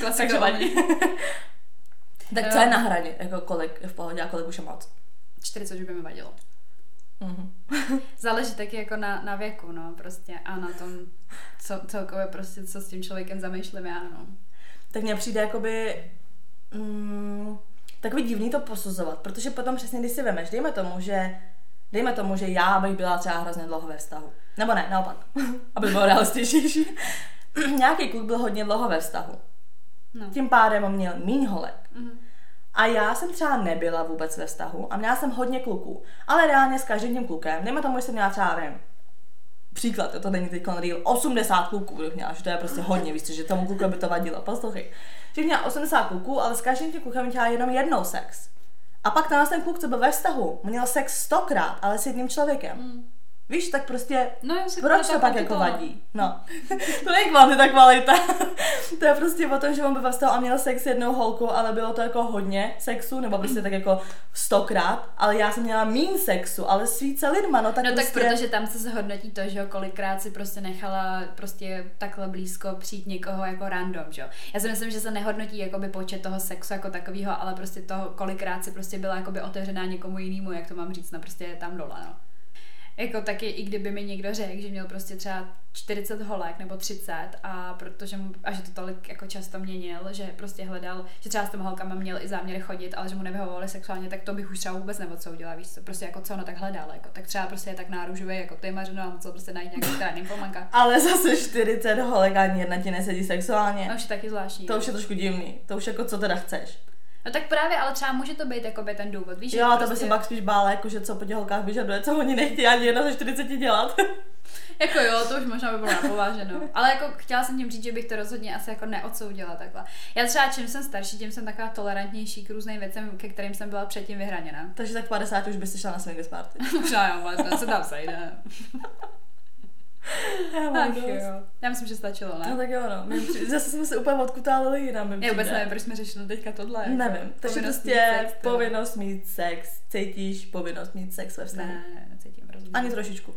Takže vadí. tak co je na hraně? Jako kolik je v pohodě a kolik už je moc? 40 už by mi vadilo. Mhm. Záleží taky jako na, na věku, no, prostě a na tom, co, celkově prostě, co s tím člověkem zamýšlím já, no. Tak mně přijde jakoby mm, takový divný to posuzovat, protože potom přesně, když si vemeš, dejme tomu, že dejme tomu, že já bych byla třeba hrozně dlouho ve vztahu. Nebo ne, naopak, aby bylo realističnější. Nějaký kluk byl hodně dlouho ve vztahu. no. Tím pádem měl míň holek. Mhm. A já jsem třeba nebyla vůbec ve vztahu a měla jsem hodně kluků. Ale reálně s každým tím klukem, dejme tomu, že jsem měla třeba, nevím, příklad, to není teď real, 80 kluků bych měla, že to je prostě hodně, víš, že tomu kluku by to vadilo, poslouchej. Že měla 80 kluků, ale s každým tím klukem měla jenom jednou sex. A pak ten kluk, co byl ve vztahu, měl sex stokrát, ale s jedním člověkem. Mm. Víš, tak prostě No, já si proč to pak jako vadí? No. to není kvantita, kvalita. to je prostě o tom, že on ve vztahu a měl sex s jednou holkou, ale bylo to jako hodně sexu, nebo prostě tak jako stokrát, ale já jsem měla mín sexu, ale s více lidma, no tak no prostě... tak protože tam se zhodnotí to, že jo, kolikrát si prostě nechala prostě takhle blízko přijít někoho jako random, že jo. Já si myslím, že se nehodnotí jakoby počet toho sexu jako takového, ale prostě toho, kolikrát si prostě byla jakoby otevřená někomu jinému, jak to mám říct, no prostě je tam dole, no. Jako taky, i kdyby mi někdo řekl, že měl prostě třeba 40 holek nebo 30 a protože mu, a že to tolik jako často měnil, že prostě hledal, že třeba s těma holkama měl i záměr chodit, ale že mu nevyhovovali sexuálně, tak to bych už třeba vůbec neodsoudila, víš co, prostě jako co ono tak hledal, jako, tak třeba prostě je tak náruživý, jako ty mařeno a musel prostě najít nějaký která nymfomanka. Ale zase 40 holek ani jedna ti nesedí sexuálně. No už je taky zvláštní. To už je trošku divný. To už jako co teda chceš. No tak právě, ale třeba může to být jakoby ten důvod, víš, Jo, to by prostě, se pak spíš bála, jako že co po těch holkách vyžaduje, co oni nechtějí ani jedna ze 40 dělat. Jako jo, to už možná by bylo napováženo. Ale jako chtěla jsem tím říct, že bych to rozhodně asi jako neodsoudila takhle. Já třeba čím jsem starší, tím jsem taková tolerantnější k různým věcem, ke kterým jsem byla předtím vyhraněna. Takže tak v 50 už byste šla na swingers party. Možná jo, možná se tam sejde. Já mám Ach dost. jo. Já myslím, že stačilo, No ne? tak jo, no. Přijde- Zase jsme se úplně odkutálili jinam. Já vůbec nevím, proč jsme řešili teďka tohle. jako Nevím. Takže prostě mít sex, povinnost mít sex. Cítíš povinnost mít sex ve vztahu. Ne, ne, necítím, rozumím. Ani trošičku.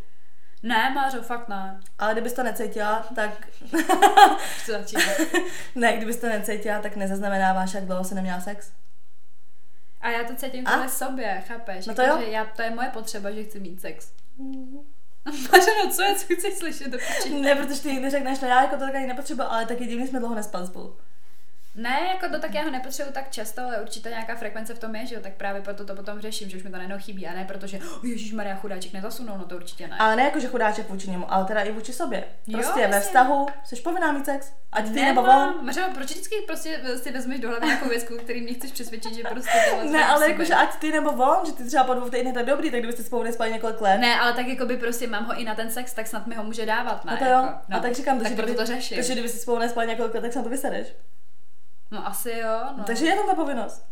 Ne, Mářo, fakt ne. Ale kdybys to necítila, tak... To začíná. ne, kdybys to necítila, tak nezaznamenáváš, jak dlouho se neměla sex. A já to cítím kvůli sobě, chápeš? No to Jako, jo. Že já, to je moje potřeba, že chci mít sex. Mářo, no co je, co chceš slyšet? Ne, protože ty někdy řekneš, no já jako to tak ani nepotřebuji, ale taky divně jsme dlouho nespali spolu. Ne, jako to tak já ho nepotřebuju tak často, ale určitě nějaká frekvence v tom je, že jo, tak právě proto to potom řeším, že už mi to najednou chybí a ne protože, oh, Ježíš Maria chudáček nezasunul, no to určitě ne. Ale ne jako, že chudáček vůči němu, ale teda i vůči sobě. Jo, Prostě jasně. ve vztahu jsi povinná mít sex. Ať ty nebo on. Mařo, proč vždycky prostě si vezmeš do hlavy nějakou věc, který mě chceš přesvědčit, že prostě tohle Ne, ale jako, že ať ty nebo on, že ty třeba po dvou týdnech tak dobrý, tak kdybyste spolu nespali několik let. Ne, ale tak jako by prostě mám ho i na ten sex, tak snad mi ho může dávat, ne? No to jo. Jako, A tak říkám, tak že proto to řeším. Takže kdyby si spolu nespali několik let, tak se na to vysedeš. No asi jo, no. Takže je tam ta povinnost.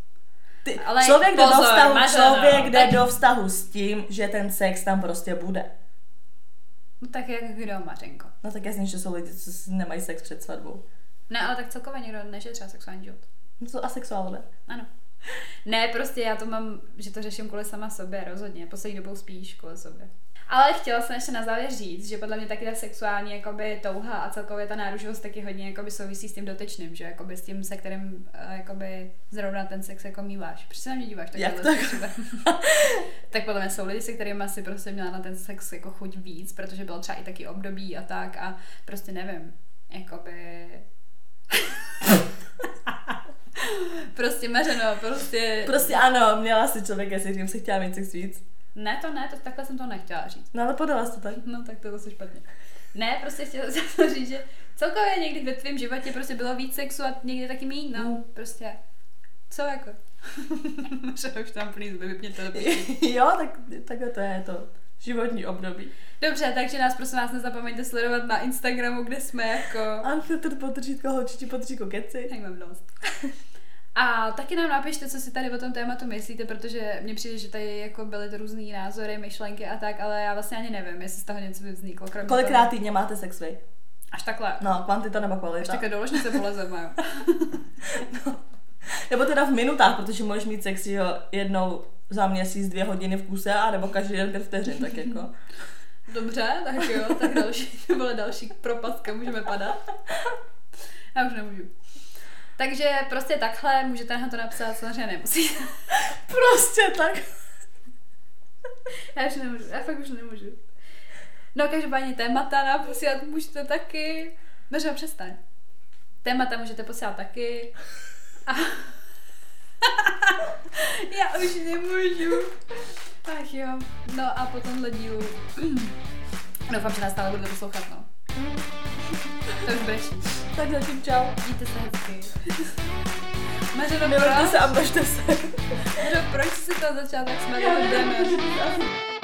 Ty, Ale člověk jde do pozor, vztahu, Mařeno, člověk jde tak- do vztahu s tím, že ten sex tam prostě bude. no tak jak kdo, Mařenko. No tak jasně, že jsou lidi, co nemají sex před svatbou. Ne, ale tak celkově někdo nežije třeba sexuální život. No to asexuálové. Ano. Ne, prostě já to mám, že to řeším kvůli sama sobě, rozhodně. Poslední dobou spíš kvůli sobě. Ale chtěla jsem ještě na závěr říct, že podle mě taky ta sexuální jakoby, touha a celkově ta náruživost taky hodně jakoby, souvisí s tím dotyčným, že jakoby, s tím, se kterým uh, jakoby, zrovna ten sex jako míváš. Proč se na mě díváš? Tak Jak tak? tak podle mě jsou lidi, se kterými asi prostě měla na ten sex jako chuť víc, protože bylo třeba i taky období a tak a prostě nevím, jakoby... prostě mařeno, prostě... Prostě ano, měla si člověka, se kterým se chtěla mít sex víc. Ne, to ne, to takhle jsem to nechtěla říct. No ale podala jsi to tak. No tak to zase špatně. Ne, prostě chtěla jsem to říct, že celkově někdy ve tvém životě prostě bylo víc sexu a někdy taky méně, no, mm. prostě. Co jako? Že už tam plný zuby, vypněte to. jo, tak, tak to je to životní období. Dobře, takže nás prosím vás nezapomeňte sledovat na Instagramu, kde jsme jako... Unfiltered potržítko, holčiči potržítko keci. Tak mám dost. A taky nám napište, co si tady o tom tématu myslíte, protože mně přijde, že tady jako byly to různé názory, myšlenky a tak, ale já vlastně ani nevím, jestli z toho něco by vzniklo. Kolikrát týdně máte sex vy? Až takhle. No, kvantita nebo kvalita. Až takhle do se polezeme, no. Nebo teda v minutách, protože můžeš mít sex jo, jednou za měsíc dvě hodiny v kuse, a nebo každý den pět vteřin, tak jako. Dobře, tak jo, tak další, to byla další propadka, můžeme padat. Já už nemůžu. Takže prostě takhle můžete na to napsat, samozřejmě nemusí. prostě tak. já už nemůžu, já fakt už nemůžu. No každopádně témata nám posílat můžete taky. Možná přestaň. Témata můžete posílat taky. A... já už nemůžu. Ach jo. No a po tomhle dílu doufám, že nás stále budete poslouchat, no. To už brečíš. Tak zatím čau. Mějte se hezky. Mařeno, Milujte se a množte se. Mařeno, proč si to začala tak smadat?